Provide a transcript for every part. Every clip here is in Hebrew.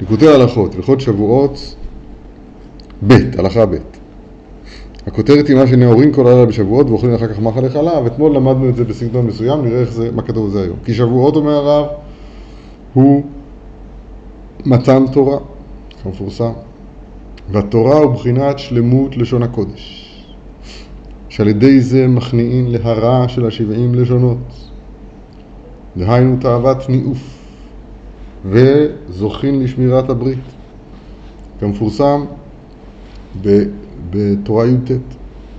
ליקוטי הלכות, הלכות שבועות ב', הלכה ב'. הכותרת היא מה שנאורים כל הלילה בשבועות ואוכלים אחר כך מחל לחלב, אתמול למדנו את זה בסגנון מסוים, נראה איך זה, מה כתוב בזה היום. כי שבועות, אומר הרב, הוא מתן תורה, כמפורסם, והתורה הוא בחינת שלמות לשון הקודש, שעל ידי זה מכניעין להרע של השבעים לשונות, דהיינו תאוות ניאוף, וזוכין לשמירת הברית, כמפורסם בתורה י"ט,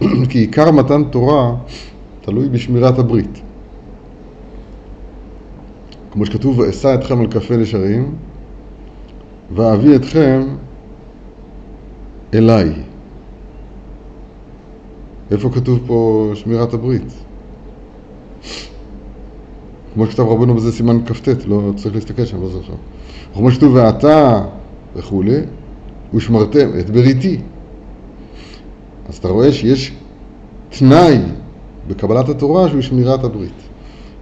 כי עיקר מתן תורה תלוי בשמירת הברית. כמו שכתוב, ואשא אתכם על קפה לשרים, ואביא אתכם אליי. איפה כתוב פה שמירת הברית? כמו שכתב רבנו בזה סימן כ"ט, לא צריך להסתכל שם, לא זוכר. כמו שכתוב, ואתה וכולי, ושמרתם את בריתי. אז אתה רואה שיש תנאי בקבלת התורה שהוא שמירת הברית.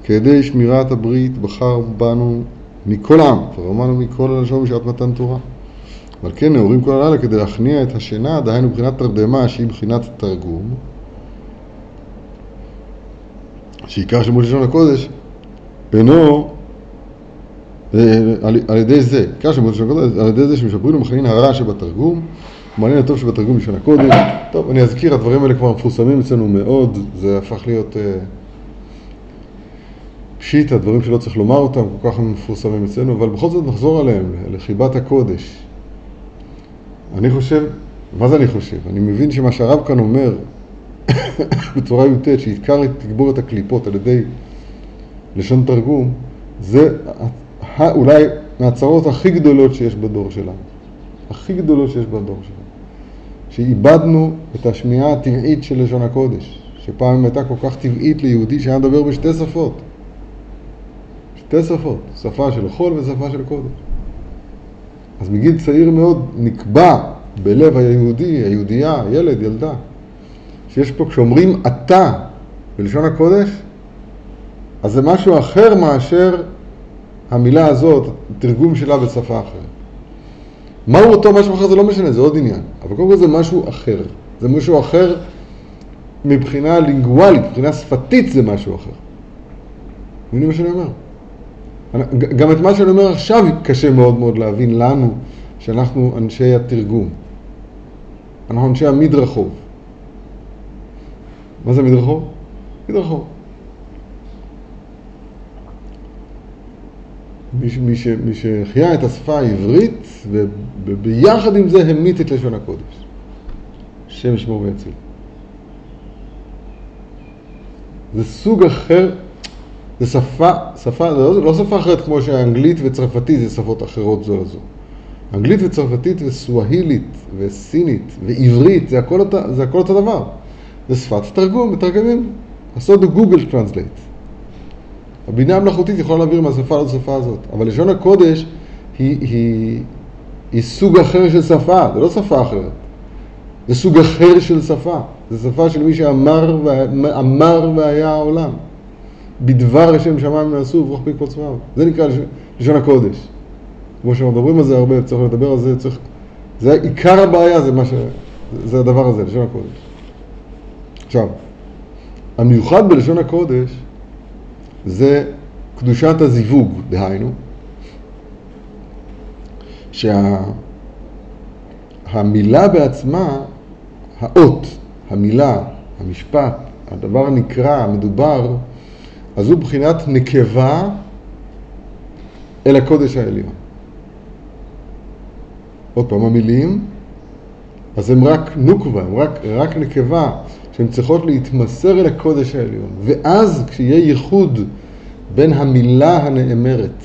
כדי שמירת הברית בחר בנו מכל העם, כבר אמרנו מכל הלשון בשעת מתן תורה. אבל כן נאורים כל הלילה כדי להכניע את השינה, דהיינו בחינת תרדמה שהיא בחינת תרגום, שעיקר של לשון הקודש אינו אה, על, ידי זה, עיקר של לשון הקודש על ידי זה שמשפרים ומכניעים הרע שבתרגום מעניין הטוב שבתרגום לשון הקודש. טוב, אני אזכיר, הדברים האלה כבר מפורסמים אצלנו מאוד, זה הפך להיות uh, פשיטה, דברים שלא צריך לומר אותם, כל כך מפורסמים אצלנו, אבל בכל זאת נחזור עליהם, לחיבת הקודש. אני חושב, מה זה אני חושב? אני מבין שמה שהרב כאן אומר בצורה י"ט, שעיקר תגבור את הקליפות על ידי לשון תרגום, זה אולי מהצרות הכי גדולות שיש בדור שלנו. הכי גדולות שיש בדור שלנו. שאיבדנו את השמיעה הטבעית של לשון הקודש, שפעם הייתה כל כך טבעית ליהודי שהיה מדבר בשתי שפות. שתי שפות, שפה של חול ושפה של קודש. אז מגיל צעיר מאוד נקבע בלב היהודי, היהודייה, ילד, ילדה, שיש פה, כשאומרים אתה בלשון הקודש, אז זה משהו אחר מאשר המילה הזאת, תרגום שלה בשפה אחרת. מהו אותו משהו אחר זה לא משנה, זה עוד עניין. אבל קודם כל זה משהו אחר. זה משהו אחר מבחינה לינגואלית, מבחינה שפתית זה משהו אחר. מבינים מה שאני אומר? גם את מה שאני אומר עכשיו קשה מאוד מאוד להבין לנו, שאנחנו אנשי התרגום. אנחנו אנשי המדרחוב. מה זה מדרחוב? מדרחוב. מי, ש, מי שהחיה את השפה העברית וביחד עם זה המית את לשון הקודש. השם ישמור ויציל. זה סוג אחר, זה שפה, שפה, זה לא, לא שפה אחרת כמו שהאנגלית וצרפתית זה שפות אחרות זו לזו. אנגלית וצרפתית וסואהילית וסינית ועברית זה הכל, זה הכל אותו דבר. זה שפת תרגום, מתרגמים. לעשות ב Google Translate. הבינה המלאכותית יכולה להעביר מהשפה לשפה הזאת, אבל לשון הקודש היא, היא, היא סוג אחר של שפה, זה לא שפה אחרת. זה סוג אחר של שפה. זה שפה של מי שאמר אמר והיה העולם. בדבר השם שמיים נעשו וברוך פי קוצמיו. זה נקרא לשון, לשון הקודש. כמו שמדברים על זה הרבה, צריך לדבר על זה, צריך... זה עיקר הבעיה, זה מה ש... זה הדבר הזה, לשון הקודש. עכשיו, המיוחד בלשון הקודש זה קדושת הזיווג, דהיינו, שהמילה שה... בעצמה, האות, המילה, המשפט, הדבר הנקרא, המדובר, אז הוא בחינת נקבה אל הקודש העליון. עוד פעם, המילים, אז הם רק נוקבה, הם רק, רק נקבה שהן צריכות להתמסר אל הקודש העליון. ואז כשיהיה ייחוד בין המילה הנאמרת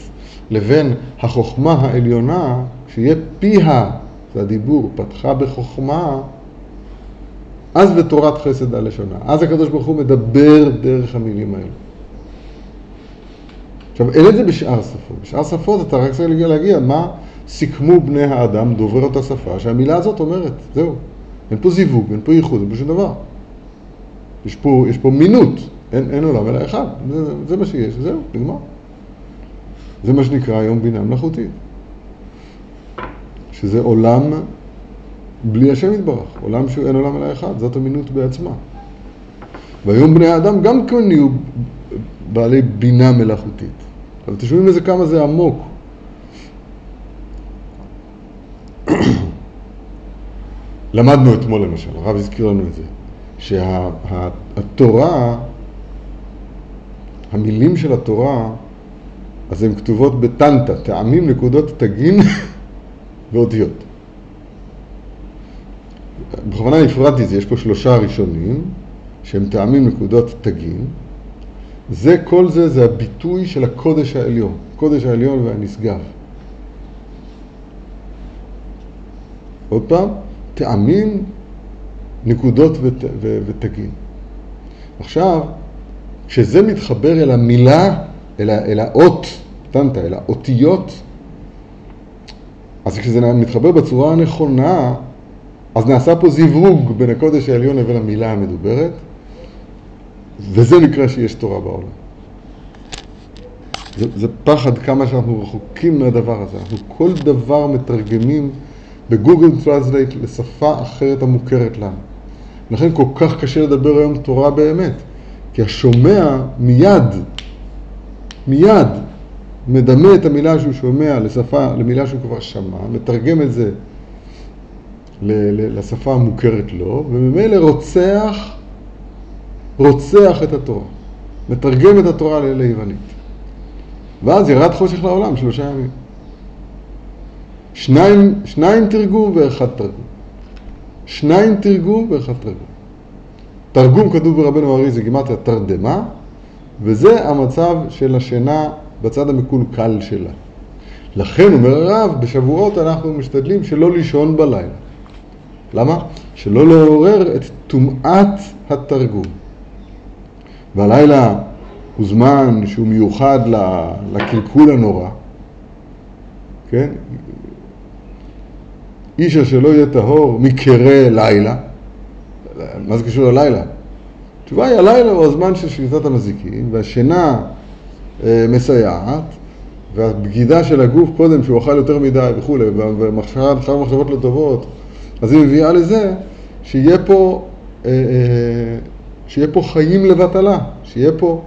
לבין החוכמה העליונה, כשיהיה פיה, זה הדיבור, פתחה בחוכמה, אז בתורת חסד הלשונה. אז הקדוש ברוך הוא מדבר דרך המילים האלה. עכשיו, אין את זה בשאר שפות. בשאר שפות אתה רק צריך להגיע, מה סיכמו בני האדם דובר אותה שפה שהמילה הזאת אומרת, זהו. אין פה זיווג, אין פה ייחוד, אין פה שום דבר. יש פה, יש פה מינות, אין, אין עולם אלא אחד, זה, זה מה שיש, זהו, נגמר. זה מה שנקרא היום בינה מלאכותית. שזה עולם בלי השם יתברך, עולם שאין עולם אלא אחד, זאת אמינות בעצמה. והיום בני האדם גם כן נהיו בעלי בינה מלאכותית. אבל אתם שומעים כמה זה עמוק. למדנו אתמול למשל, הרב הזכיר לנו את זה, שהתורה, המילים של התורה, אז הן כתובות בטנטה, טעמים, נקודות, תגין ואותיות. בכוונה הפרדתי את זה, יש פה שלושה ראשונים, שהם טעמים, נקודות, תגין. זה, כל זה, זה הביטוי של הקודש העליון, קודש העליון והנשגב. עוד פעם, טעמים, נקודות ות, ו, ותגין. עכשיו, כשזה מתחבר אל המילה, אל, אל האות, טנטה, אל האותיות, אז כשזה מתחבר בצורה הנכונה, אז נעשה פה זיווג בין הקודש העליון לבין המילה המדוברת, וזה נקרא שיש תורה בעולם. זה, זה פחד כמה שאנחנו רחוקים מהדבר הזה. אנחנו כל דבר מתרגמים ב Google Translate לשפה אחרת המוכרת לנו. לכן כל כך קשה לדבר היום תורה באמת, כי השומע מיד, מיד מדמה את המילה שהוא שומע לשפה, למילה שהוא כבר שמע, מתרגם את זה לשפה המוכרת לו, וממילא רוצח, רוצח את התורה, מתרגם את התורה ליוונית. ואז ירד חושך לעולם שלושה ימים. שניים, שניים תרגום ואחד תרגום. שניים תרגום ואחד תרגום. תרגום כתוב ברבנו ארי זה גימטריה תרדמה, וזה המצב של השינה בצד המקולקל שלה. לכן, אומר הרב, בשבועות אנחנו משתדלים שלא לישון בלילה. למה? שלא לעורר את טומאת התרגום. והלילה הוא זמן שהוא מיוחד לקלקול הנורא, כן? איש אשר לא יהיה טהור מקרה לילה. מה זה קשור ללילה? התשובה היא, הלילה הוא הזמן של שביתת המזיקים, והשינה אה, מסייעת, והבגידה של הגוף קודם, שהוא אכל יותר מדי וכולי, ומחשבה מחשבות לא טובות, אז היא מביאה לזה שיהיה פה, אה, אה, שיהיה פה חיים לבטלה, שיהיה פה,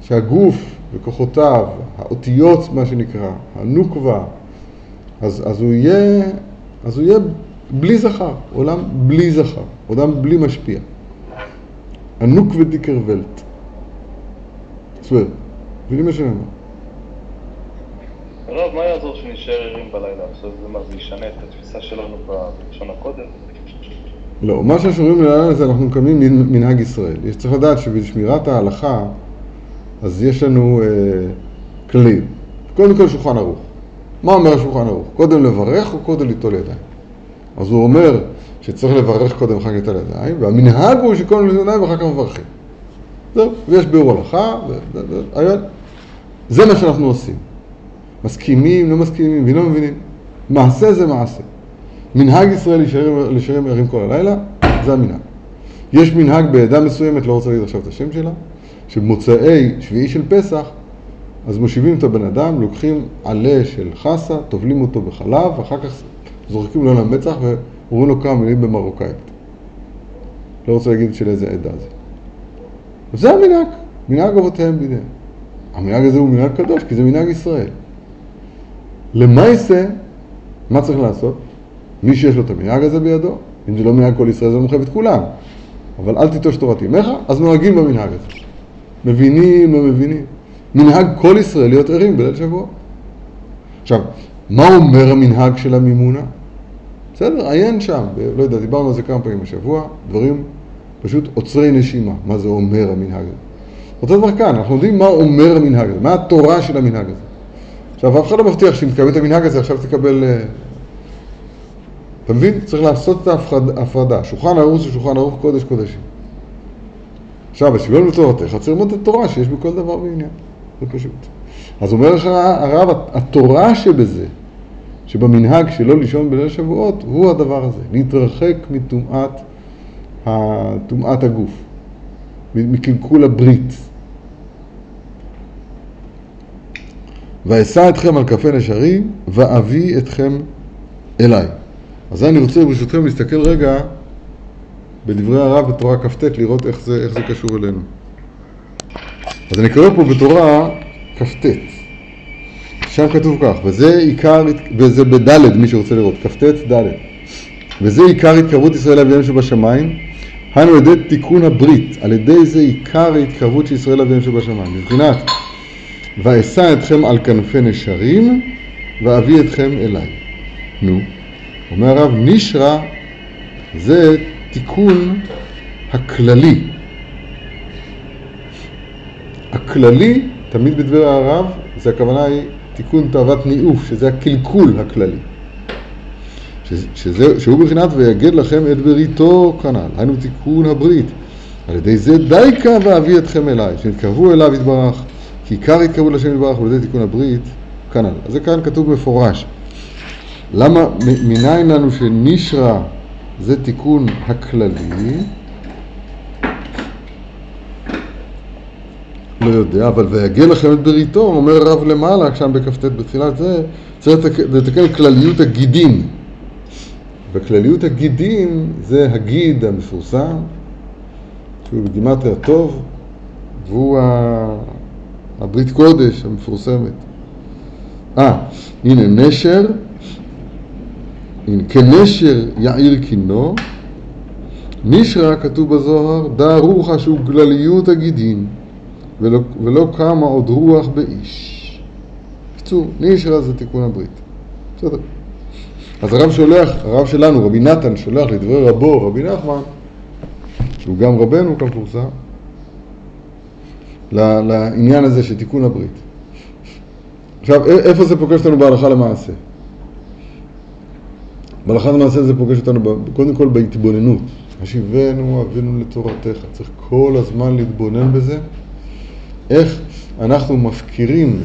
שהגוף וכוחותיו, האותיות מה שנקרא, הנוקבה, אז, אז הוא יהיה, אז הוא יהיה בלי זכר, עולם בלי זכר, עולם בלי משפיע. ענוק ודיקר ולט. סוור, מבינים מה שאני אומר? הרב, מה יעזור שנשאר ערים בלילה? עכשיו זה מה, זה ישנה את התפיסה שלנו בלשון הקודם? לא, מה שאומרים ללילה זה אנחנו מקיימים מנהג ישראל. יש צריך לדעת שבשמירת ההלכה, אז יש לנו אה, כללים. קודם כל שולחן ערוך. מה אומר השולחן ערוך? קודם לברך או קודם ליטול ידיים? אז הוא אומר שצריך לברך קודם ואחר כך ליטול ידיים, והמנהג הוא שקודם ליטול ידיים ואחר כך מברכים. זהו, ויש ביאור הלכה, ו... זה מה שאנחנו עושים. מסכימים, לא מסכימים, ולא מבינים. מעשה זה מעשה. מנהג ישראל להישאר ערים כל הלילה, זה המנהג. יש מנהג בעדה מסוימת, לא רוצה להגיד עכשיו את השם שלה, שבמוצאי שביעי של פסח, אז מושיבים את הבן אדם, לוקחים עלה של חסה, טובלים אותו בחלב, ואחר כך זורקים לו למצח ואומרים לו כמה מילים במרוקאית. לא רוצה להגיד של איזה עדה זה. וזה המנהג, מנהג אבותיהם בידיהם. המנהג הזה הוא מנהג קדוש, כי זה מנהג ישראל. למעשה, מה צריך לעשות? מי שיש לו את המנהג הזה בידו, אם זה לא מנהג כל ישראל זה מחייב את כולם. אבל אל תיטוש תורת ימיך, אז נוהגים במנהג הזה. מבינים, לא מבינים. מנהג כל ישראל להיות ערים בליל שבוע. עכשיו, מה אומר המנהג של המימונה? בסדר, עיין שם, לא יודע, דיברנו על זה כמה פעמים בשבוע, דברים פשוט עוצרי נשימה, מה זה אומר המנהג הזה. אותו דבר כאן, אנחנו יודעים מה אומר המנהג הזה, מה התורה של המנהג הזה. עכשיו, אף אחד לא מבטיח שאם תקבל את המנהג הזה, עכשיו תקבל... אה, אתה מבין? צריך לעשות את ההפרדה. שולחן ערוך זה שולחן ערוך קודש קודשים. עכשיו, השוויון בתורתך, צריך ללמוד את התורה שיש בכל דבר ועניין. זה פשוט. אז אומר לך הרב, התורה שבזה, שבמנהג שלא לישון בליל שבועות, הוא הדבר הזה, להתרחק מטומאת טומאת הגוף, מקלקול הברית. ואשא אתכם על כפי נשרים, ואביא אתכם אליי. אז אני רוצה ברשותכם להסתכל רגע בדברי הרב בתורה כ"ט, לראות איך זה, איך זה קשור אלינו. אז אני קורא פה בתורה כ"ט, שם כתוב כך, וזה עיקר, וזה בד' מי שרוצה לראות, כ"ט ד', וזה עיקר התקרבות ישראל לאביהם שבשמיים, היינו על ידי תיקון הברית, על ידי זה עיקר ההתקרבות של ישראל לאביהם שבשמיים, מבחינת ואשא אתכם על כנפי נשרים ואביא אתכם אליי. נו, אומר הרב, נשרה זה תיקון הכללי. הכללי, תמיד בדבר הרב, זה הכוונה היא תיקון תאוות ניאוף, שזה הקלקול הכללי. שזה, שהוא בחינת ויגד לכם את בריתו כנ"ל, היינו תיקון הברית. על ידי זה דייקה ואביא אתכם אליי, שנתקרבו אליו יתברך, כי עיקר יתקרבו לשם יתברך על ידי תיקון הברית כנ"ל. אז זה כאן כתוב מפורש. למה, מניין לנו שנשרה זה תיקון הכללי? לא יודע, אבל ויגל לכם את בריתו, אומר הרב למעלה, שם בכ"ט בתחילת זה, צריך לתקן כלליות הגידים. וכלליות הגידים זה הגיד המפורסם, שהוא בגימטריה טוב, והוא הברית קודש המפורסמת. אה, הנה נשר, הנה כנשר יעיר קינו, נשרה כתוב בזוהר, דא רוחה שהוא גלליות הגידים, ולא, ולא קמה עוד רוח באיש. בקיצור, נשרה זה תיקון הברית. בסדר. אז הרב שולח, הרב שלנו, רבי נתן, שולח לדברי רבו, רבי נחמן, שהוא גם רבנו כמפורסם, לעניין הזה של תיקון הברית. עכשיו, איפה זה פוגש אותנו בהלכה למעשה? בהלכה למעשה זה פוגש אותנו קודם כל בהתבוננות. השיבנו אבינו לתורתך. צריך כל הזמן להתבונן בזה. איך אנחנו מפקירים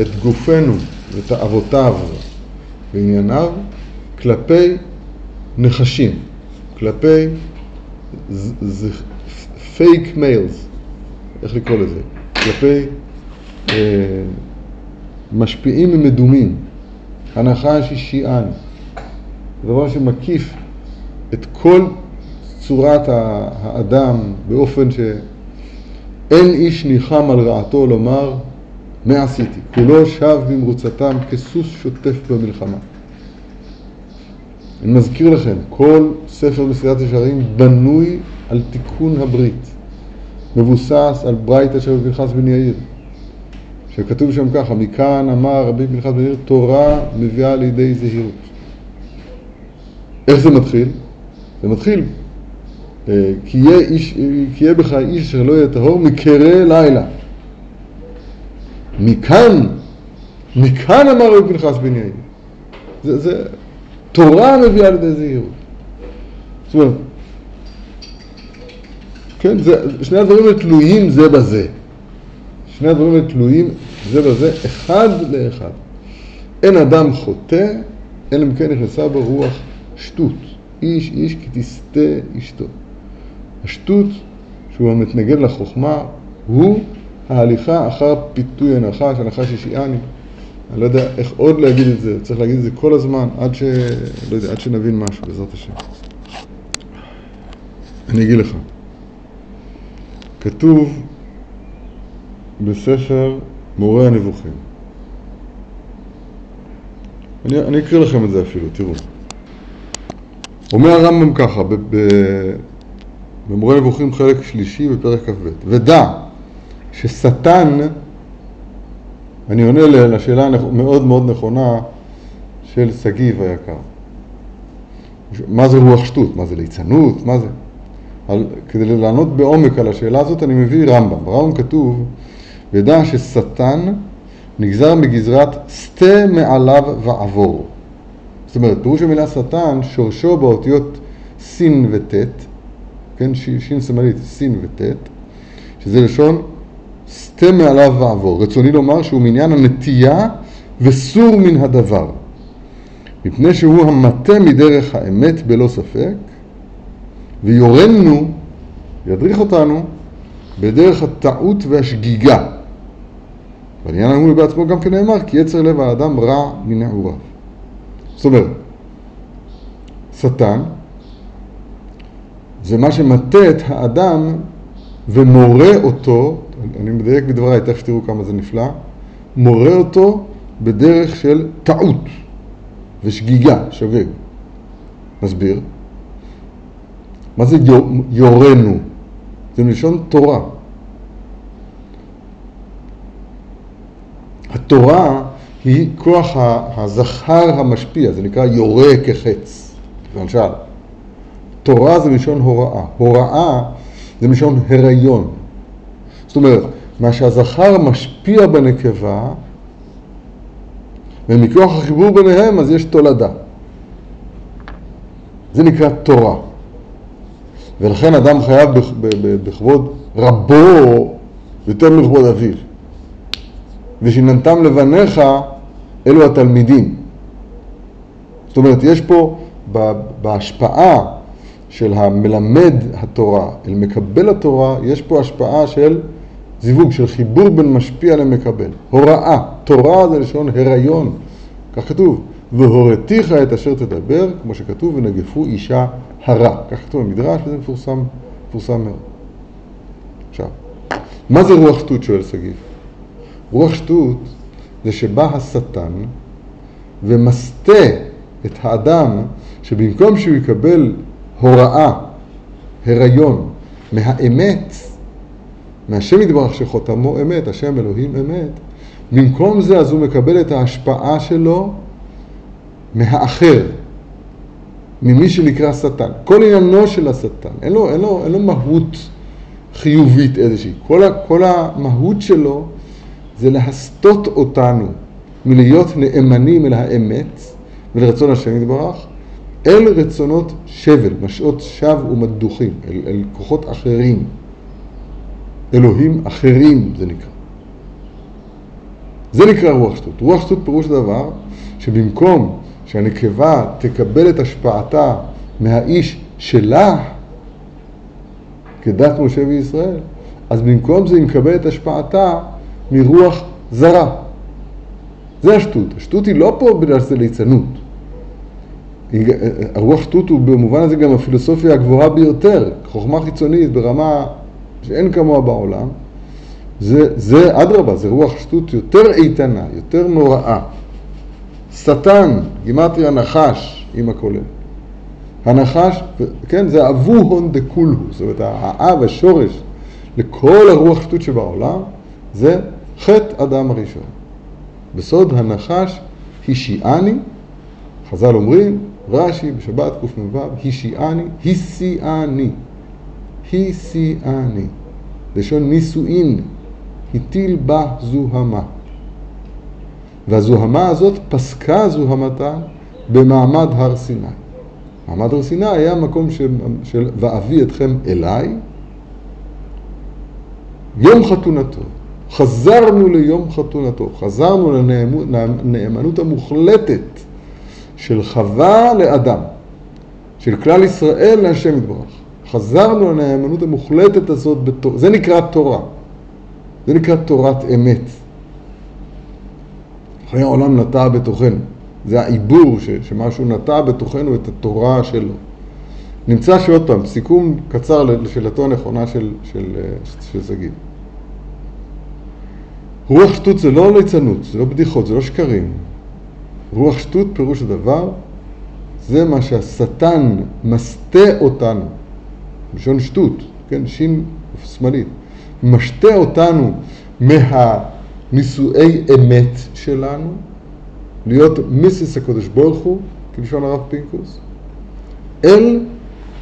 את גופנו ואת אבותיו וענייניו כלפי נחשים, כלפי פייק מיילס, איך לקרוא לזה? כלפי אה, משפיעים ומדומים, הנחש אישיען, דבר שמקיף את כל צורת האדם באופן שאין איש ניחם על רעתו לומר מה עשיתי, כולו שב במרוצתם כסוס שוטף במלחמה. אני מזכיר לכם, כל ספר מסילת ישרים בנוי על תיקון הברית, מבוסס על ברייתא של פנחס בן יאיר, שכתוב שם ככה, מכאן אמר רבי פנחס בן יאיר, תורה מביאה לידי זהירות. איך זה מתחיל? זה מתחיל, כי יהיה, איש, כי יהיה בך איש אשר לא יהיה טהור מקרה לילה. מכאן, מכאן אמר רבי פנחס בן יאיר. זה, זה, תורה מביאה לידי זהירות. זאת אומרת, כן, זה, שני הדברים האלה תלויים זה בזה. שני הדברים האלה תלויים זה בזה, אחד לאחד. אין אדם חוטא, אלא אם כן נכנסה בו רוח שטות. איש איש כי תסטה אשתו. השטות, שהוא המתנגד לחוכמה, הוא ההליכה אחר פיתוי הנחש, הנחש ישיעני. אני לא יודע איך עוד להגיד את זה, צריך להגיד את זה כל הזמן, עד, ש... לא יודע, עד שנבין משהו, בעזרת השם. אני אגיד לך. כתוב בספר מורה הנבוכים. אני, אני אקריא לכם את זה אפילו, תראו. אומר הרמב"ם ככה, במורה נבוכים חלק שלישי בפרק כ"ב, ודע ששטן אני עונה לשאלה מאוד מאוד נכונה של שגיב היקר. מה זה רוח שטות? מה זה ליצנות? מה זה? על, כדי לענות בעומק על השאלה הזאת אני מביא רמב"ם. ברמב"ם כתוב, ידע ששטן נגזר מגזרת סטה מעליו ועבור. זאת אומרת, פירוש המילה שטן, שורשו באותיות סין וטית, כן, שין סמלית, סין וטית, שזה לשון סטה מעליו ועבור. רצוני לומר שהוא מעניין הנטייה וסור מן הדבר. מפני שהוא המטה מדרך האמת בלא ספק, ויורנו, ידריך אותנו, בדרך הטעות והשגיגה. בעניין האמור בעצמו גם כן נאמר, כי יצר לב האדם רע מנעוריו. זאת אומרת, שטן, זה מה שמטה את האדם ומורה אותו, אני מדייק בדבריי, תכף תראו כמה זה נפלא, מורה אותו בדרך של טעות ושגיגה, שוגג. מסביר. מה זה יורנו? זה מלשון תורה. התורה היא כוח הזכר המשפיע, זה נקרא יורה כחץ, למשל. תורה זה מלשון הוראה. הוראה זה מלשון הריון. זאת אומרת, מה שהזכר משפיע בנקבה, ומכוח החיבור ביניהם אז יש תולדה. זה נקרא תורה. ולכן אדם חייב בכבוד רבו יותר מכבוד אביו. ושיננתם לבניך אלו התלמידים. זאת אומרת, יש פה בהשפעה של המלמד התורה אל מקבל התורה, יש פה השפעה של זיווג, של חיבור בין משפיע למקבל. הוראה, תורה זה לשון הריון, כך כתוב. והורתיך את אשר תדבר, כמו שכתוב, ונגפו אישה הרע. כך כתוב במדרש, וזה מפורסם, מפורסם מאוד. עכשיו, מה זה רוח שטות, שואל שגיב? רוח שטות זה שבא השטן ומסטה את האדם שבמקום שהוא יקבל הוראה, הריון, מהאמת, מהשם יתברך שחותמו אמת, השם אלוהים אמת, במקום זה אז הוא מקבל את ההשפעה שלו מהאחר, ממי שנקרא שטן. כל עניינו של השטן, אין לו, אין לו, אין לו מהות חיובית איזושהי. כל, כל המהות שלו זה להסטות אותנו מלהיות נאמנים אל האמת ולרצון השם יתברך, אל רצונות שבל, משעות שווא ומדוחים, אל, אל כוחות אחרים, אלוהים אחרים זה נקרא. זה נקרא רוח שטות. רוח שטות פירוש הדבר שבמקום שהנקבה תקבל את השפעתה מהאיש שלה, כדת משה וישראל, אז במקום זה היא מקבלת השפעתה מרוח זרה. זה השטות. השטות היא לא פה בגלל שזה ליצנות. הרוח שטות הוא במובן הזה גם הפילוסופיה הגבוהה ביותר, חוכמה חיצונית ברמה שאין כמוה בעולם. זה אדרבה, זה רוח שטות יותר איתנה, יותר נוראה. שטן, גימטריה נחש עם הכולל. הנחש, כן, זה אבו הון דקולהו, זאת אומרת האב, השורש לכל הרוח שטות שבעולם, זה חטא אדם הראשון. בסוד הנחש הישיעני, חז"ל אומרים, רש"י בשבת קמ"ו, הישיעני, היסיעני, היסיעני, לשון נישואין, הטיל בה זוהמה. והזוהמה הזאת פסקה זוהמתה במעמד הר סיני. מעמד הר סיני היה מקום של, של ואביא אתכם אליי, יום חתונתו. חזרנו ליום חתונתו, חזרנו לנאמנות המוחלטת של חווה לאדם, של כלל ישראל להשם יתברך. חזרנו לנאמנות המוחלטת הזאת, בתור... זה נקרא תורה, זה נקרא תורת אמת. חיי העולם נטע בתוכנו, זה העיבור ש... שמשהו נטע בתוכנו את התורה שלו. נמצא שעוד פעם, סיכום קצר לשאלתו הנכונה של, של, של שגיב. רוח שטות זה לא ליצנות, זה לא בדיחות, זה לא שקרים. רוח שטות, פירוש הדבר, זה מה שהשטן משטה אותנו, לשון שטות, כן, שין שמאלית, משטה אותנו מהנישואי אמת שלנו, להיות Mrs. הקדוש ברוך הוא, כלשון הרב פינקוס, אל,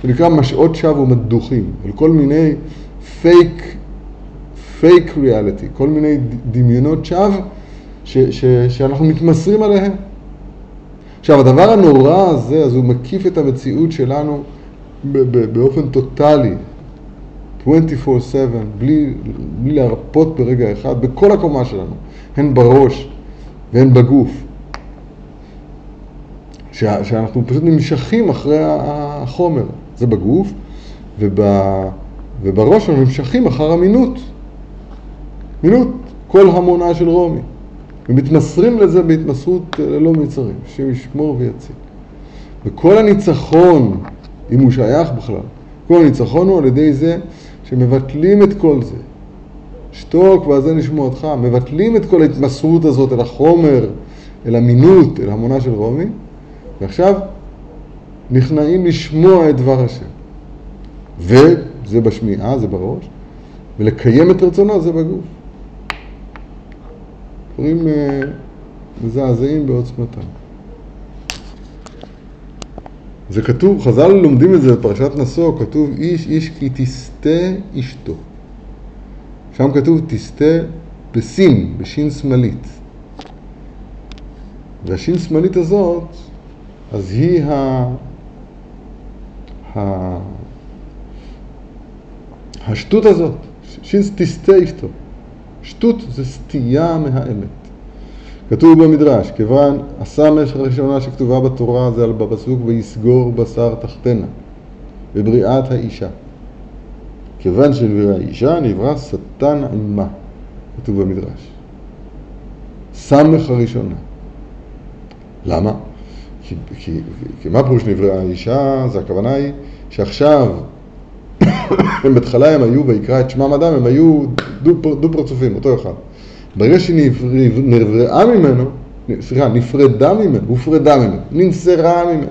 זה נקרא משאות שווא ומדוחים, אל כל מיני fake fake reality, כל מיני דמיונות שווא ש, ש, שאנחנו מתמסרים עליהם. עכשיו, הדבר הנורא הזה, אז הוא מקיף את המציאות שלנו באופן טוטאלי, 24/7, בלי, בלי להרפות ברגע אחד, בכל הקומה שלנו, הן בראש והן בגוף. ש, שאנחנו פשוט נמשכים אחרי החומר, זה בגוף, וב, ובראש אנחנו נמשכים אחר אמינות. מינות, כל המונה של רומי. ומתמסרים לזה בהתמסרות ללא מצרים, השם ישמור ויציל. וכל הניצחון, אם הוא שייך בכלל, כל הניצחון הוא על ידי זה שמבטלים את כל זה. שתוק ועזה נשמע אותך, מבטלים את כל ההתמסרות הזאת אל החומר, אל המינות, אל המונה של רומי, ועכשיו נכנעים לשמוע את דבר השם. וזה בשמיעה, זה בראש, ולקיים את רצונו זה בגוף. דברים אה, מזעזעים בעוצמתם. זה כתוב, חז"ל לומדים את זה בפרשת נשוא, כתוב איש איש כי תסטה אשתו. שם כתוב תסטה בסין, בשין שמאלית. והשין שמאלית הזאת, אז היא ה... ה... השטות הזאת, שין תסטה אשתו. שטות זה סטייה מהאמת. כתוב במדרש, כיוון הסמך הראשונה שכתובה בתורה זה על בפסוק ויסגור בשר תחתנה, בבריאת האישה. כיוון שנבראה האישה נברא שטן עמה, כתוב במדרש. סמך הראשונה. למה? כי, כי, כי מה פירוש נבראה האישה? זה הכוונה היא שעכשיו, הם בהתחלה הם היו, ויקרא את שמם אדם, הם היו דו, דו פרצופים, אותו אחד. ברגע שנבראה ממנו, סליחה, נפרדה ממנו, הופרדה ממנו, ננסרה ממנו.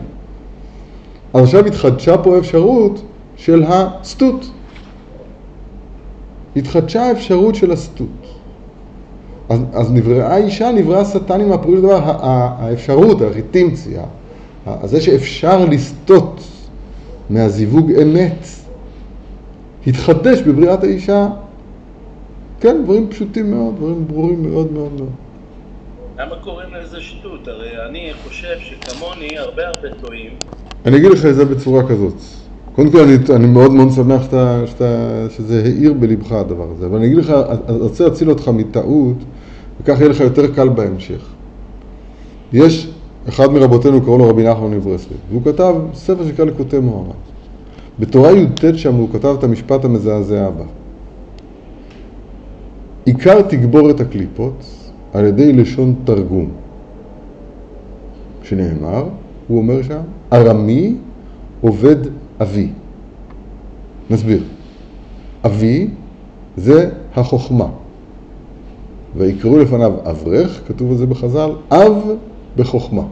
אז עכשיו התחדשה פה אפשרות של הסטות. התחדשה האפשרות של הסטות. אז, אז נבראה אישה, נבראה שטן עם הפירוש דבר, האפשרות, הריטימציה, זה שאפשר לסטות מהזיווג אמת, התחדש בבריאת האישה כן, דברים פשוטים מאוד, דברים ברורים מאוד מאוד מאוד. למה קוראים לזה שטות? הרי אני חושב שכמוני הרבה הרבה טועים. אני אגיד לך את זה בצורה כזאת. קודם כל אני, אני מאוד מאוד שמח שאתה, שאתה, שזה האיר בלבך הדבר הזה, אבל אני אגיד לך, אני רוצה להציל אותך מטעות, וכך יהיה לך יותר קל בהמשך. יש אחד מרבותינו, קראו לו רבי נחמן מברסלב, והוא כתב ספר שנקרא לקוטי מוהר"ן. בתורה י"ט שם הוא כתב את המשפט המזעזע הבא. עיקר תגבורת הקליפות על ידי לשון תרגום, שנאמר, הוא אומר שם, ארמי עובד אבי. נסביר. אבי זה החוכמה. ויקראו לפניו אברך, כתוב על זה בחז"ל, אב בחוכמה.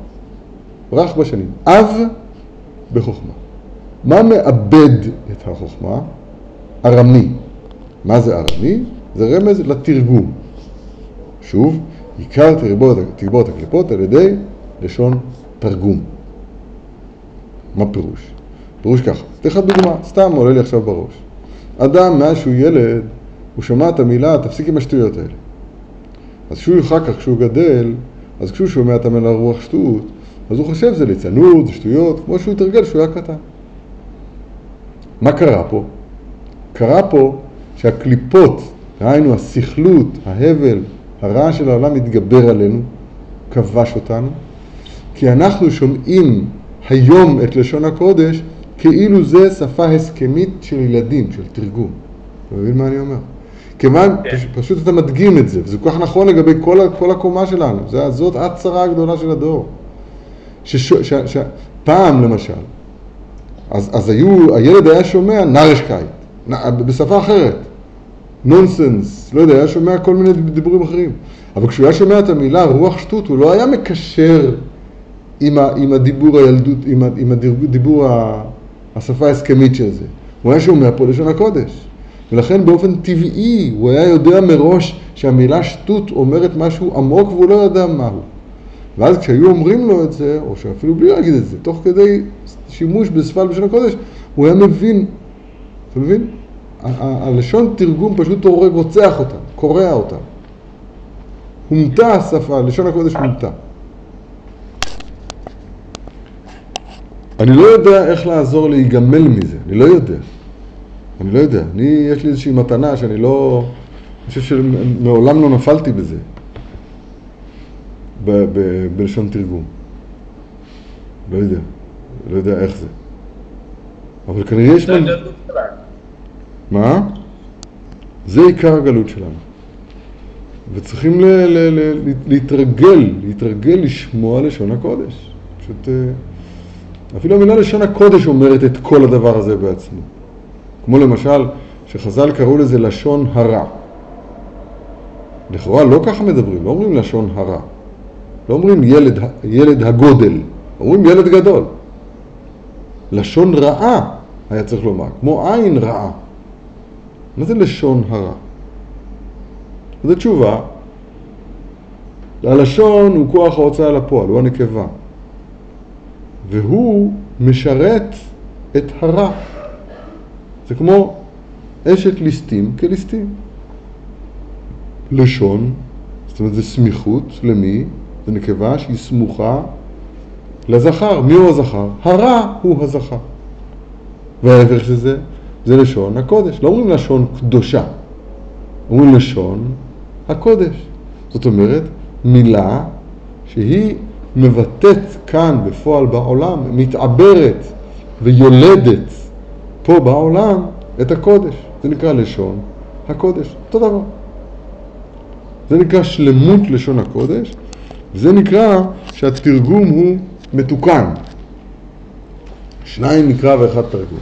רך בשנים. אב בחוכמה. מה מאבד את החוכמה? ארמי. מה זה ארמי? זה רמז לתרגום. שוב, עיקר תגבורת הקליפות על ידי לשון תרגום. מה פירוש? פירוש ככה, אתן לך דוגמה, סתם עולה לי עכשיו בראש. אדם, מאז שהוא ילד, הוא שמע את המילה, תפסיק עם השטויות האלה. אז כשהוא אחר כך, כשהוא גדל, אז כשהוא שומע את המילה רוח שטות, אז הוא חושב זה ליצנות, זה שטויות, כמו שהוא התרגל כשהוא היה קטן. מה קרה פה? קרה פה שהקליפות דהיינו הסכלות, ההבל, הרע של העולם מתגבר עלינו, כבש אותנו, כי אנחנו שומעים היום את לשון הקודש כאילו זה שפה הסכמית של ילדים, של תרגום. אתה מבין מה אני אומר? כיוון, כן. פש, פשוט אתה מדגים את זה, וזה כל כך נכון לגבי כל, כל הקומה שלנו, זה, זאת הצרה הגדולה של הדור. שפעם למשל, אז, אז היו, הילד היה שומע נרשקייט, בשפה אחרת. נונסנס, לא יודע, היה שומע כל מיני דיבורים אחרים. אבל כשהוא היה שומע את המילה רוח שטות, הוא לא היה מקשר עם, ה, עם הדיבור הילדות, עם, ה, עם הדיבור, ה, השפה ההסכמית של זה. הוא היה שומע פה לשון הקודש. ולכן באופן טבעי הוא היה יודע מראש שהמילה שטות אומרת משהו עמוק והוא לא יודע מהו. ואז כשהיו אומרים לו את זה, או שאפילו בלי להגיד את זה, תוך כדי שימוש בשפה לשון הקודש, הוא היה מבין, אתה מבין? הלשון תרגום פשוט הורג, רוצח אותם, קורע אותם. הומתה השפה, לשון הקודש הומתה. אני לא יודע איך לעזור להיגמל מזה, אני לא יודע. אני לא יודע. אני, יש לי איזושהי מתנה שאני לא... אני חושב שמעולם לא נפלתי בזה, ב, ב, בלשון תרגום. לא יודע. לא יודע איך זה. אבל כנראה יש... מנ... מה? זה עיקר הגלות שלנו. וצריכים ל- ל- ל- להתרגל, להתרגל לשמוע לשון הקודש. פשוט... אה, אפילו המילה לשון הקודש אומרת את כל הדבר הזה בעצמו. כמו למשל, שחז"ל קראו לזה לשון הרע. לכאורה לא ככה מדברים, לא אומרים לשון הרע. לא אומרים ילד, ילד הגודל, אומרים ילד גדול. לשון רעה היה צריך לומר, כמו עין רעה. מה זה לשון הרע? זו תשובה. הלשון הוא כוח ההוצאה לפועל, הוא הנקבה. והוא משרת את הרע. זה כמו אשת ליסטים כליסטים. לשון, זאת אומרת זה סמיכות, למי? זה נקבה שהיא סמוכה לזכר. מי הוא הזכר? הרע הוא הזכר. וההפך של זה, זה לשון הקודש. לא אומרים לשון קדושה, אומרים לשון הקודש. זאת אומרת, מילה שהיא מבטאת כאן בפועל בעולם, מתעברת ויולדת פה בעולם את הקודש. זה נקרא לשון הקודש. אותו דבר. זה נקרא שלמות לשון הקודש, וזה נקרא שהתרגום הוא מתוקן. שניים נקרא ואחד תרגום.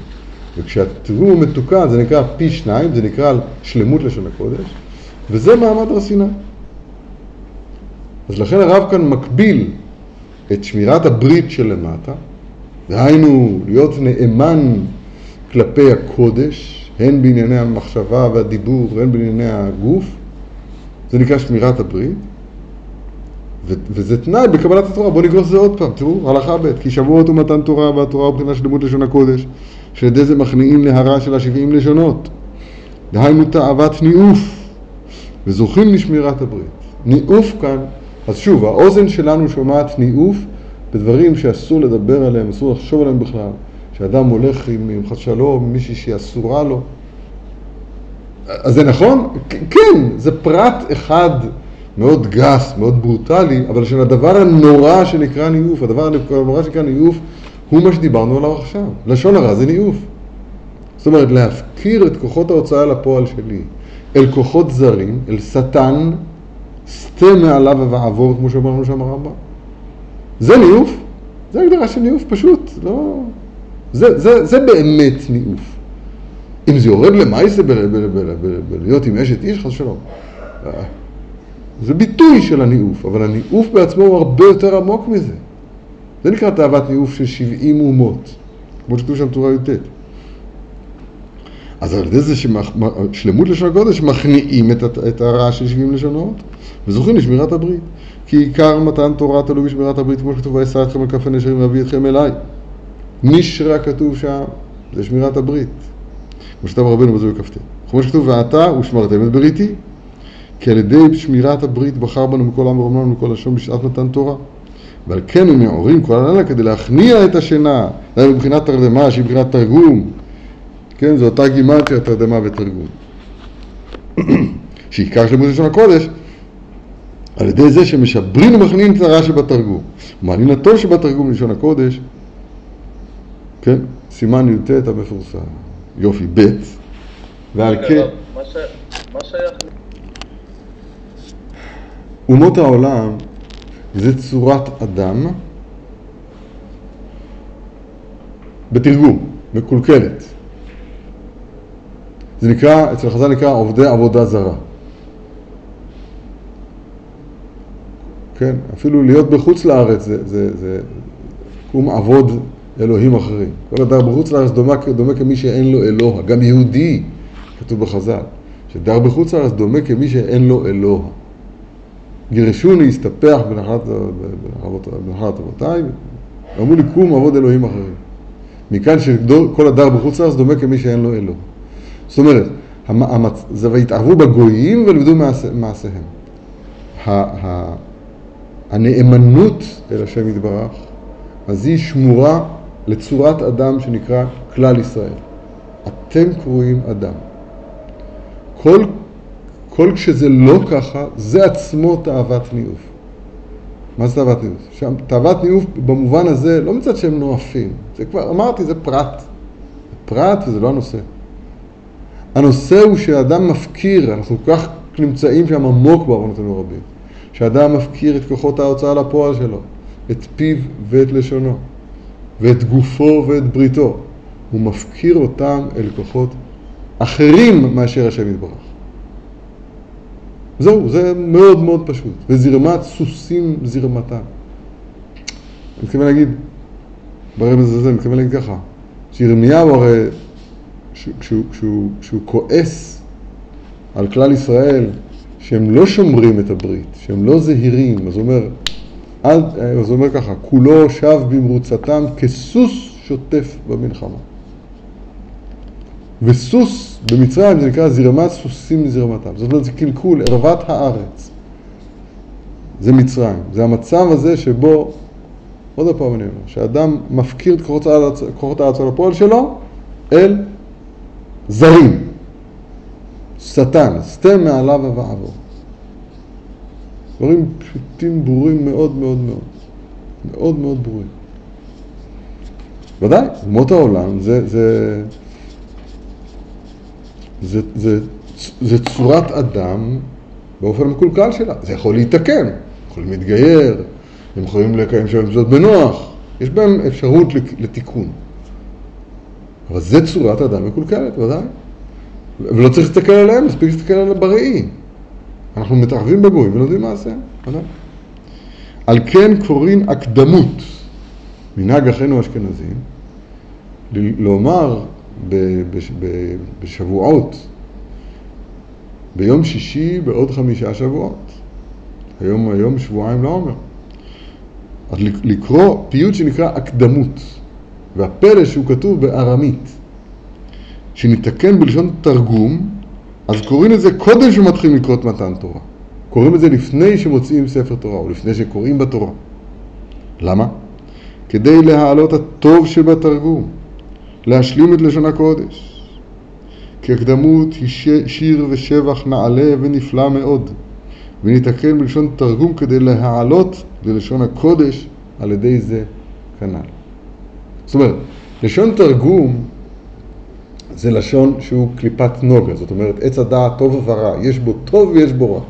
וכשהתרגום הוא מתוקן זה נקרא פי שניים, זה נקרא שלמות לשון הקודש, וזה מעמד הר סיני. אז לכן הרב כאן מקביל את שמירת הברית שלמטה, דהיינו להיות נאמן כלפי הקודש, הן בענייני המחשבה והדיבור, הן בענייני הגוף, זה נקרא שמירת הברית, ו- וזה תנאי בקבלת התורה. בואו נגרוס את זה עוד פעם, תראו, הלכה ב' כי שבועות ומתן תורה, והתורה הוא בחינה של לימוד לשון הקודש, שעל ידי זה מכניעים להרע של השבעים לשונות. דהיינו תאוות ניאוף, וזוכים לשמירת הברית. ניאוף כאן, אז שוב, האוזן שלנו שומעת ניאוף בדברים שאסור לדבר עליהם, אסור לחשוב עליהם בכלל. שאדם הולך עם, עם חס שלום, מישהי שהיא אסורה לו. אז זה נכון? כן, זה פרט אחד מאוד גס, מאוד ברוטלי, אבל של הדבר הנורא שנקרא ניאוף, הדבר הנורא שנקרא ניאוף, הוא מה שדיברנו עליו עכשיו. לשון הרע זה ניאוף. זאת אומרת, להפקיר את כוחות ההוצאה לפועל שלי אל כוחות זרים, אל שטן, סטה מעליו ועבור, כמו שאמרנו שם הרמב"ם. זה ניאוף, זה הגדרה של ניאוף פשוט, לא... זה, זה, זה באמת ניאוף. אם זה יורד למעשה בלהיות עם אשת איש, חס ושלום. זה ביטוי של הניאוף, אבל הניאוף בעצמו הוא הרבה יותר עמוק מזה. זה נקרא תאוות ניאוף של 70 אומות, כמו שכתוב שם תורה י"ט. אז על ידי זה ששלמות לשון הקודש מכניעים את, את הרע של 70 לשונות וזוכים לשמירת הברית. כי עיקר מתן תורה תלוי בשמירת הברית, כמו שכתוב, ואשא אתכם על כף הנשרים ואביא אתכם אליי. נשרה כתוב שם, זה שמירת הברית. כמו שכתב רבנו בזוהי כ"ט. כמו שכתוב, ועתה ושמרתם את בריתי. כי על ידי שמירת הברית בחר בנו מכל עם ורומנו ומכל לשון בשעת מתן תורה. ועל כן הם מעורים כל הלילה כדי להכניע את השינה. זה מבחינת תרדמה, שהיא מבחינת תרגום. כן, זו אותה גימטריה, תרדמה ותרגום. שעיקר של לשון הקודש, על ידי זה שמשברים ומכניעים את הרע שבתרגום. ומעלינתו שבתרגום לשון הקודש, כן, סימן י"ט המפורסם. יופי, ב' ועל כן... מה שייך? אומות העולם זה צורת אדם בתרגום, מקולקלת. זה נקרא, אצל חז"ל נקרא עובדי עבודה זרה. כן, אפילו להיות בחוץ לארץ זה, זה, זה קום עבוד אלוהים אחרים. כל אדם בחוץ לארץ דומה, דומה כמי שאין לו אלוה. גם יהודי, כתוב בחז"ל, שדר בחוץ לארץ דומה כמי שאין לו אלוה. גירשוני הסתפח בנחלת, אבותיי, ואמרו לי קום עבוד אלוהים אחרים. מכאן שכל הדר בחוץ לארץ דומה כמי שאין לו אלוה. זאת אומרת, המצ... זה והתערבו בגויים ולמדו מעשיהם. הנאמנות אל השם יתברך, אז היא שמורה לצורת אדם שנקרא כלל ישראל. אתם קרואים אדם. כל, כל כשזה לא ככה, זה עצמו תאוות ניאוף. מה זה תאוות ניאוף? שם, תאוות ניאוף במובן הזה, לא מצד שהם נואפים, זה כבר, אמרתי, זה פרט. פרט וזה לא הנושא. הנושא הוא שאדם מפקיר, אנחנו כל כך נמצאים שם עמוק בעוונותינו רבים, שאדם מפקיר את כוחות ההוצאה לפועל שלו, את פיו ואת לשונו. ואת גופו ואת בריתו. הוא מפקיר אותם אל כוחות אחרים מאשר השם יתברך. זהו, זה מאוד מאוד פשוט. וזרמת סוסים זרמתם. אני מתכוון להגיד, ברמז הזה, אני מתכוון להגיד ככה, שירמיהו הרי, כשהוא, כועס על כלל ישראל, שהם לא שומרים את הברית, שהם לא זהירים, אז הוא אומר, אז הוא אומר ככה, כולו שב במרוצתם כסוס שוטף במלחמה. וסוס במצרים זה נקרא זרמת סוסים מזרמתם. זאת אומרת, זה קלקול, ערוות הארץ. זה מצרים. זה המצב הזה שבו, עוד פעם אני אומר, שאדם מפקיר את כוחות הארץ, על הפועל שלו אל זרים. שטן, סתם מעליו ובעבור. דברים פשוטים, ברורים מאוד מאוד מאוד. מאוד מאוד ברורים. ודאי, אומות העולם זה, זה, זה, זה, זה צורת אדם באופן מקולקל שלה. זה יכול להתקן, יכולים להתגייר, הם יכולים לקיים שם זאת בנוח, יש בהם אפשרות לתיקון. אבל זה צורת אדם מקולקלת, ודאי. ולא צריך להסתכל עליהם, מספיק להסתכל על הבראי. אנחנו מתערבים בגויים ולא יודעים מה זה, ודאי. על כן קוראים הקדמות, מנהג אחינו האשכנזים, לומר בשבועות, ביום שישי בעוד חמישה שבועות. היום, היום שבועיים לעומר. אז לקרוא פיוט שנקרא הקדמות, והפלא שהוא כתוב בארמית, שניתקן בלשון תרגום, אז קוראים את זה קודם שמתחילים לקרוא את מתן תורה. קוראים את זה לפני שמוציאים ספר תורה, או לפני שקוראים בתורה. למה? כדי להעלות הטוב שבתרגום. להשלים את לשון הקודש. כי הקדמות היא שיר ושבח נעלה ונפלא מאוד, וניתקן בלשון תרגום כדי להעלות ללשון הקודש על ידי זה כנ"ל. זאת אומרת, לשון תרגום זה לשון שהוא קליפת נוגה, זאת אומרת עץ הדעת טוב ורע, יש בו טוב ויש בו רע.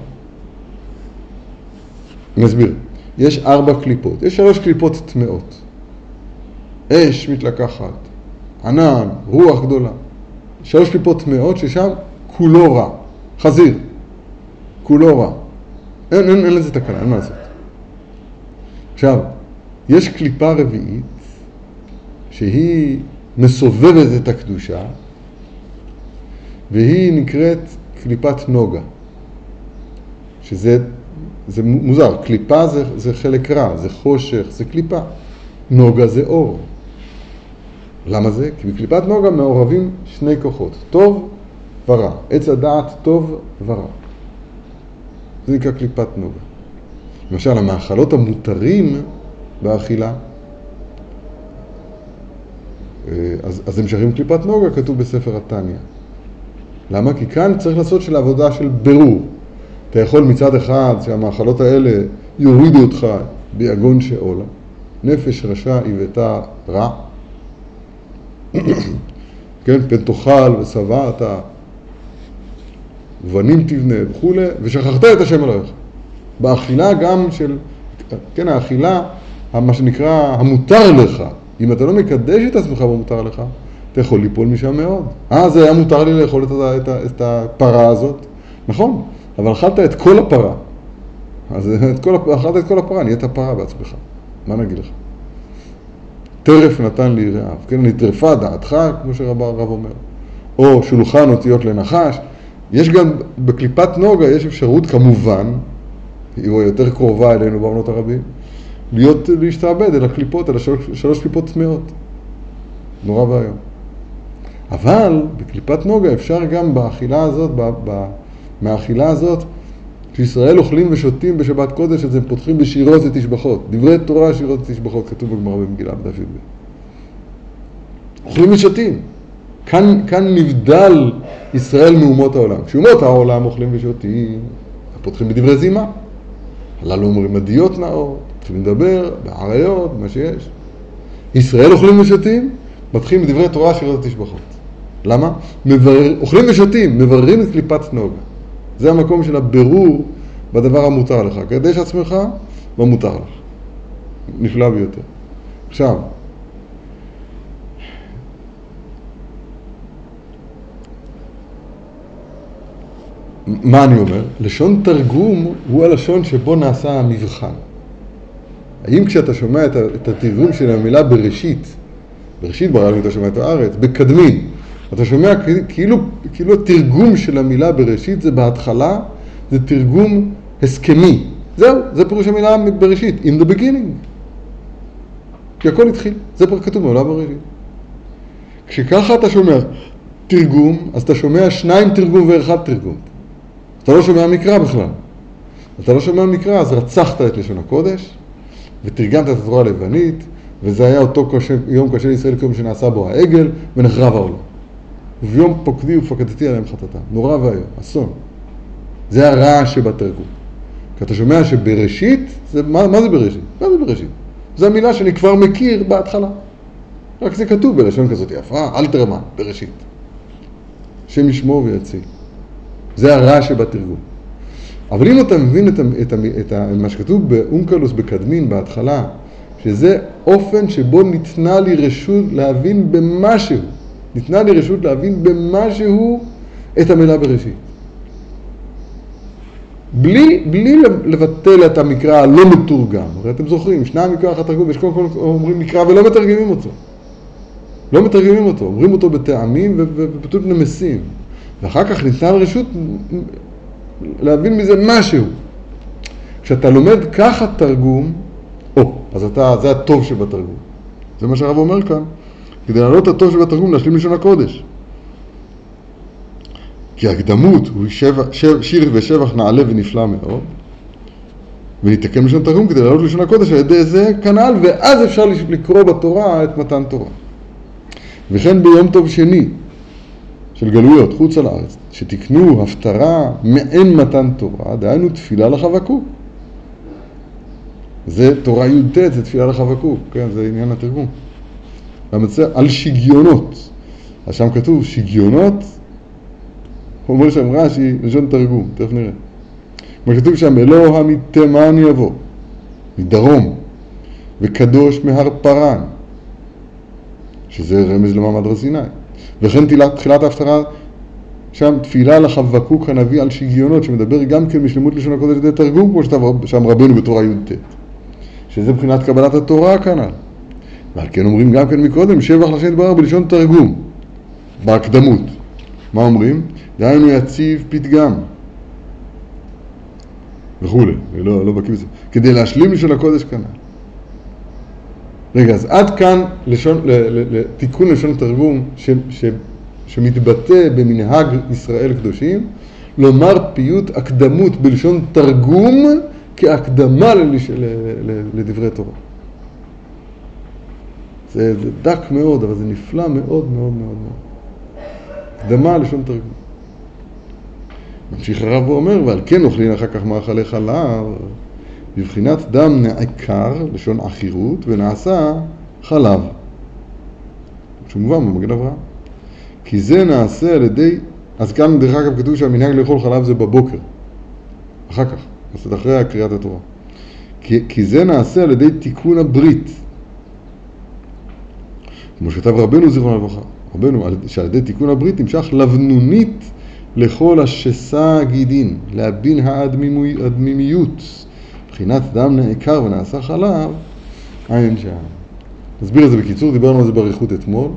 אני אסביר, יש ארבע קליפות, יש שלוש קליפות טמאות. אש מתלקחת, ענן, רוח גדולה. שלוש קליפות טמאות ששם כולו רע. חזיר, כולו רע. אין, אין, אין לזה תקנה, אין מה לעשות. עכשיו, יש קליפה רביעית שהיא מסובבת את הקדושה והיא נקראת קליפת נוגה. שזה זה מוזר, קליפה זה, זה חלק רע, זה חושך, זה קליפה. נוגה זה אור. למה זה? כי בקליפת נוגה מעורבים שני כוחות, טוב ורע. עץ הדעת טוב ורע. זה נקרא קליפת נוגה. למשל, המאכלות המותרים באכילה, אה, אז, אז הם שרים קליפת נוגה, כתוב בספר התניא. למה? כי כאן צריך לעשות של עבודה של בירור. אתה יכול מצד אחד שהמאכלות האלה יורידו אותך ביגון שאולה, נפש רשע היוותה רע, כן, פן תאכל ושבעת, ובנים תבנה וכולי, ושכחת את השם אלוהיך. באכילה גם של, כן, האכילה, מה שנקרא, המותר לך. אם אתה לא מקדש את עצמך במותר לך, אתה יכול ליפול משם מאוד. אה, זה היה מותר לי לאכול את, את, את הפרה הזאת. נכון, אבל אכלת את כל הפרה. אז את כל, אכלת את כל הפרה, נהיית פרה בעצמך. מה נגיד לך? טרף נתן לי רעב, כן, נטרפה דעתך, כמו שרב הרב אומר, או שולחן אותיות לנחש. יש גם, בקליפת נוגה יש אפשרות כמובן, היא יותר קרובה אלינו בעונות הרבים, להיות, להשתעבד אל הקליפות, אל השלוש, שלוש קליפות טמאות. נורא ואיום. אבל בקליפת נוגה אפשר גם באכילה הזאת, ב, ב, מהאכילה הזאת, כשישראל אוכלים ושותים בשבת קודש, אז הם פותחים בשירות ותשבחות. דברי תורה, שירות ותשבחות, כתוב בגמרא במגילה בדף י"ב. אוכלים ושותים. כאן, כאן נבדל ישראל מאומות העולם. כשאומות העולם אוכלים ושותים, פותחים בדברי זימה. הללו אומרים עדיות נאות, מתחילים לדבר, בעריות, מה שיש. ישראל אוכלים ושותים, מתחילים בדברי תורה, שירות ותשבחות. למה? מבר... אוכלים ושותים, מבררים את קליפת נוגה. זה המקום של הבירור בדבר המותר לך. קדש עצמך לא במותר לך. נפלא ביותר. עכשיו, מה אני אומר? לשון תרגום הוא הלשון שבו נעשה המבחן. האם כשאתה שומע את, התרגום של המילה בראשית, בראשית ברא אלוהים אתה שומע את הארץ, בקדמין, אתה שומע כאילו- כאילו, התרגום של המילה בראשית זה בהתחלה, זה תרגום הסכמי. זהו, זה פירוש המילה בראשית, in the beginning. כי הכל התחיל, זה כתוב בעולם בראשית. כשככה אתה שומע תרגום, אז אתה שומע שניים תרגום ואחד תרגום. אתה לא שומע מקרא בכלל. אתה לא שומע מקרא, אז רצחת את לשון הקודש, ותרגמת את התורה הלבנית, וזה היה אותו קשה, יום קשה לישראל כיום שנעשה בו העגל, ונחרב העולם. וביום פוקדי ופקדתי עליהם חטאתם. נורא ואיום, אסון. זה הרעש שבתרגום. כי אתה שומע שבראשית, זה, מה, מה זה בראשית? מה זה בראשית? זו המילה שאני כבר מכיר בהתחלה. רק זה כתוב בלשון כזאת יפה, אלתרמן, בראשית. השם ישמור ויציל. זה הרעש שבתרגום. אבל אם אתה מבין את, את, את ה, מה שכתוב באונקלוס בקדמין בהתחלה, שזה אופן שבו ניתנה לי רשות להבין במשהו, ניתנה לי רשות להבין במשהו את המילה בראשית. בלי, בלי לבטל את המקרא הלא מתורגם. הרי אתם זוכרים, שניים אחת תרגום, יש קודם כל אומרים מקרא ולא מתרגמים אותו. לא מתרגמים אותו, אומרים אותו בטעמים ו- ו- ופשוט נמסים. ואחר כך ניתנה רשות להבין מזה משהו. כשאתה לומד ככה תרגום, או, אז אתה, זה הטוב שבתרגום. זה מה שהרב אומר כאן. כדי להעלות הטוב שבתרגום, להשלים לשון הקודש. כי הקדמות הוא שבע, שב, שיר ושבח נעלה ונפלא מאוד, וניתקן לשון תרגום כדי להעלות לשון הקודש על ידי זה כנ"ל, ואז אפשר לקרוא בתורה את מתן תורה. וכן ביום טוב שני של גלויות חוץ על הארץ, שתקנו הפטרה מעין מתן תורה, דהיינו תפילה לחבקוק. זה תורה י"ט, זה תפילה לחבקוק, כן, זה עניין התרגום. והמצא על שגיונות. אז שם כתוב שגיונות, אומר שם רש"י, לשון תרגום, תכף נראה. מה כתוב שם, אלוה מתימן יבוא, מדרום, וקדוש מהר פרן, שזה רמז למעמד הר סיני. וכן תחילת, ההפטרה, שם תפילה לחבקוק הנביא על שגיונות, שמדבר גם כן משלמות לשון הקודש ידי תרגום, כמו שם רבנו בתורה י"ט. שזה מבחינת קבלת התורה כנ"ל. ועל כן אומרים גם כן מקודם, שבח לשם יתברך בלשון תרגום, בהקדמות. מה אומרים? דהיינו יציב פתגם. וכולי, לא, לא בקיא בזה. כדי להשלים לשון הקודש כנ"ל. רגע, אז עד כאן לשון, תיקון לשון תרגום ש, ש, שמתבטא במנהג ישראל קדושים, לומר פיוט הקדמות בלשון תרגום כהקדמה לדברי תורה. זה, זה דק מאוד, אבל זה נפלא מאוד מאוד מאוד מאוד. הקדמה לשון תרגום. ממשיך הרב ואומר, ועל כן אוכלים אחר כך מאכלי חלב, בבחינת דם נעקר, לשון עכירות, ונעשה חלב. שמובן במגן אברהם. כי זה נעשה על ידי, אז כאן דרך אגב כתוב שהמנהג לאכול חלב זה בבוקר, אחר כך, זאת אחרי קריאת התורה. כי, כי זה נעשה על ידי תיקון הברית. כמו שכתב רבנו זיכרונו לברכה, רבנו, שעל ידי תיקון הברית נמשך לבנונית לכל השסה גידין, להבין האדמימיות, מבחינת דם נעקר ונעשה חלב, עין שם. נסביר את זה בקיצור, דיברנו על זה באריכות אתמול.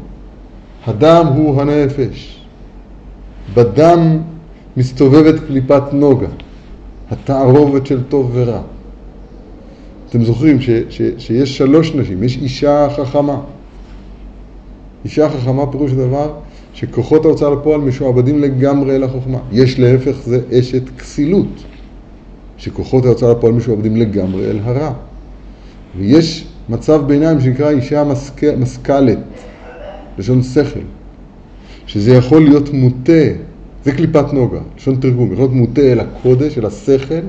הדם הוא הנפש. בדם מסתובבת קליפת נוגה, התערובת של טוב ורע. אתם זוכרים ש, ש, שיש שלוש נשים, יש אישה חכמה. אישה חכמה פירוש הדבר שכוחות ההוצאה לפועל משועבדים לגמרי אל החוכמה. יש להפך זה אשת כסילות, שכוחות ההוצאה לפועל משועבדים לגמרי אל הרע. ויש מצב ביניים שנקרא אישה מסק... משכלת, לשון שכל, שזה יכול להיות מוטה, זה קליפת נוגה, לשון תרגום, יכול להיות מוטה אל הקודש, אל השכל,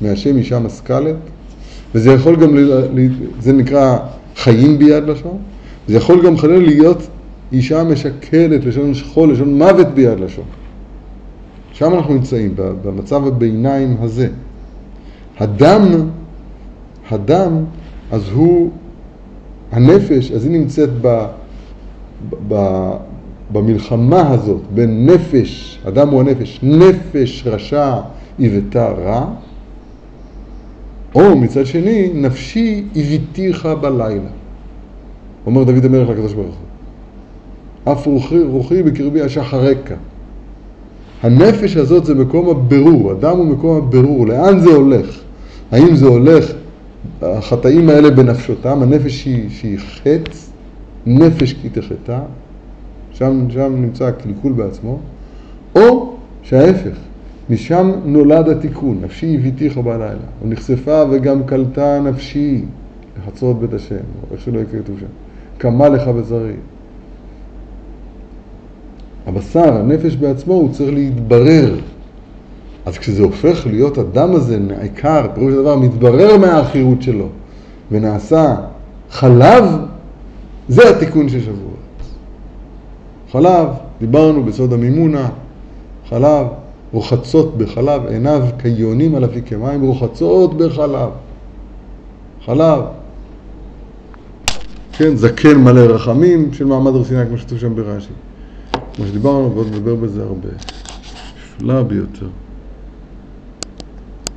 מהשם אישה משכלת, וזה יכול גם, ל... זה נקרא חיים ביד לשון, זה יכול גם חלילה להיות אישה משקלת, לשון שכול, לשון מוות ביד לשון. שם אנחנו נמצאים, במצב הביניים הזה. הדם, הדם, אז הוא, הנפש, אז היא נמצאת ב, ב, במלחמה הזאת בין נפש, אדם הוא הנפש, נפש רשע עיוותה רע, או מצד שני, נפשי עיוויתיך בלילה. אומר דוד המלך לקדוש ברוך הוא. אף רוחי, רוחי בקרבי אשחרקה. הנפש הזאת זה מקום הבירור, אדם הוא מקום הבירור, לאן זה הולך? האם זה הולך, החטאים האלה בנפשותם, הנפש היא, שהיא חץ, נפש כי תחטא, שם, שם נמצא הקלקול בעצמו, או שההפך, משם נולד התיקון, נפשי הביתיך בלילה, ונחשפה וגם קלטה נפשי לחצרות בית השם, או איך שלא יהיה כתוב שם, קמה לך בזרי. הבשר, הנפש בעצמו, הוא צריך להתברר. אז כשזה הופך להיות הדם הזה נעקר, פירוש הדבר מתברר מהעכירות שלו, ונעשה חלב, זה התיקון של שבועות. חלב, דיברנו בסוד המימונה, חלב, רוחצות בחלב, עיניו כיונים על אפיקי מים, רוחצות בחלב. חלב. כן, זקן מלא רחמים של מעמד הר סיני, כמו שכתוב שם ברש"י. כמו שדיברנו, ועוד נדבר בזה הרבה. נפלא ביותר.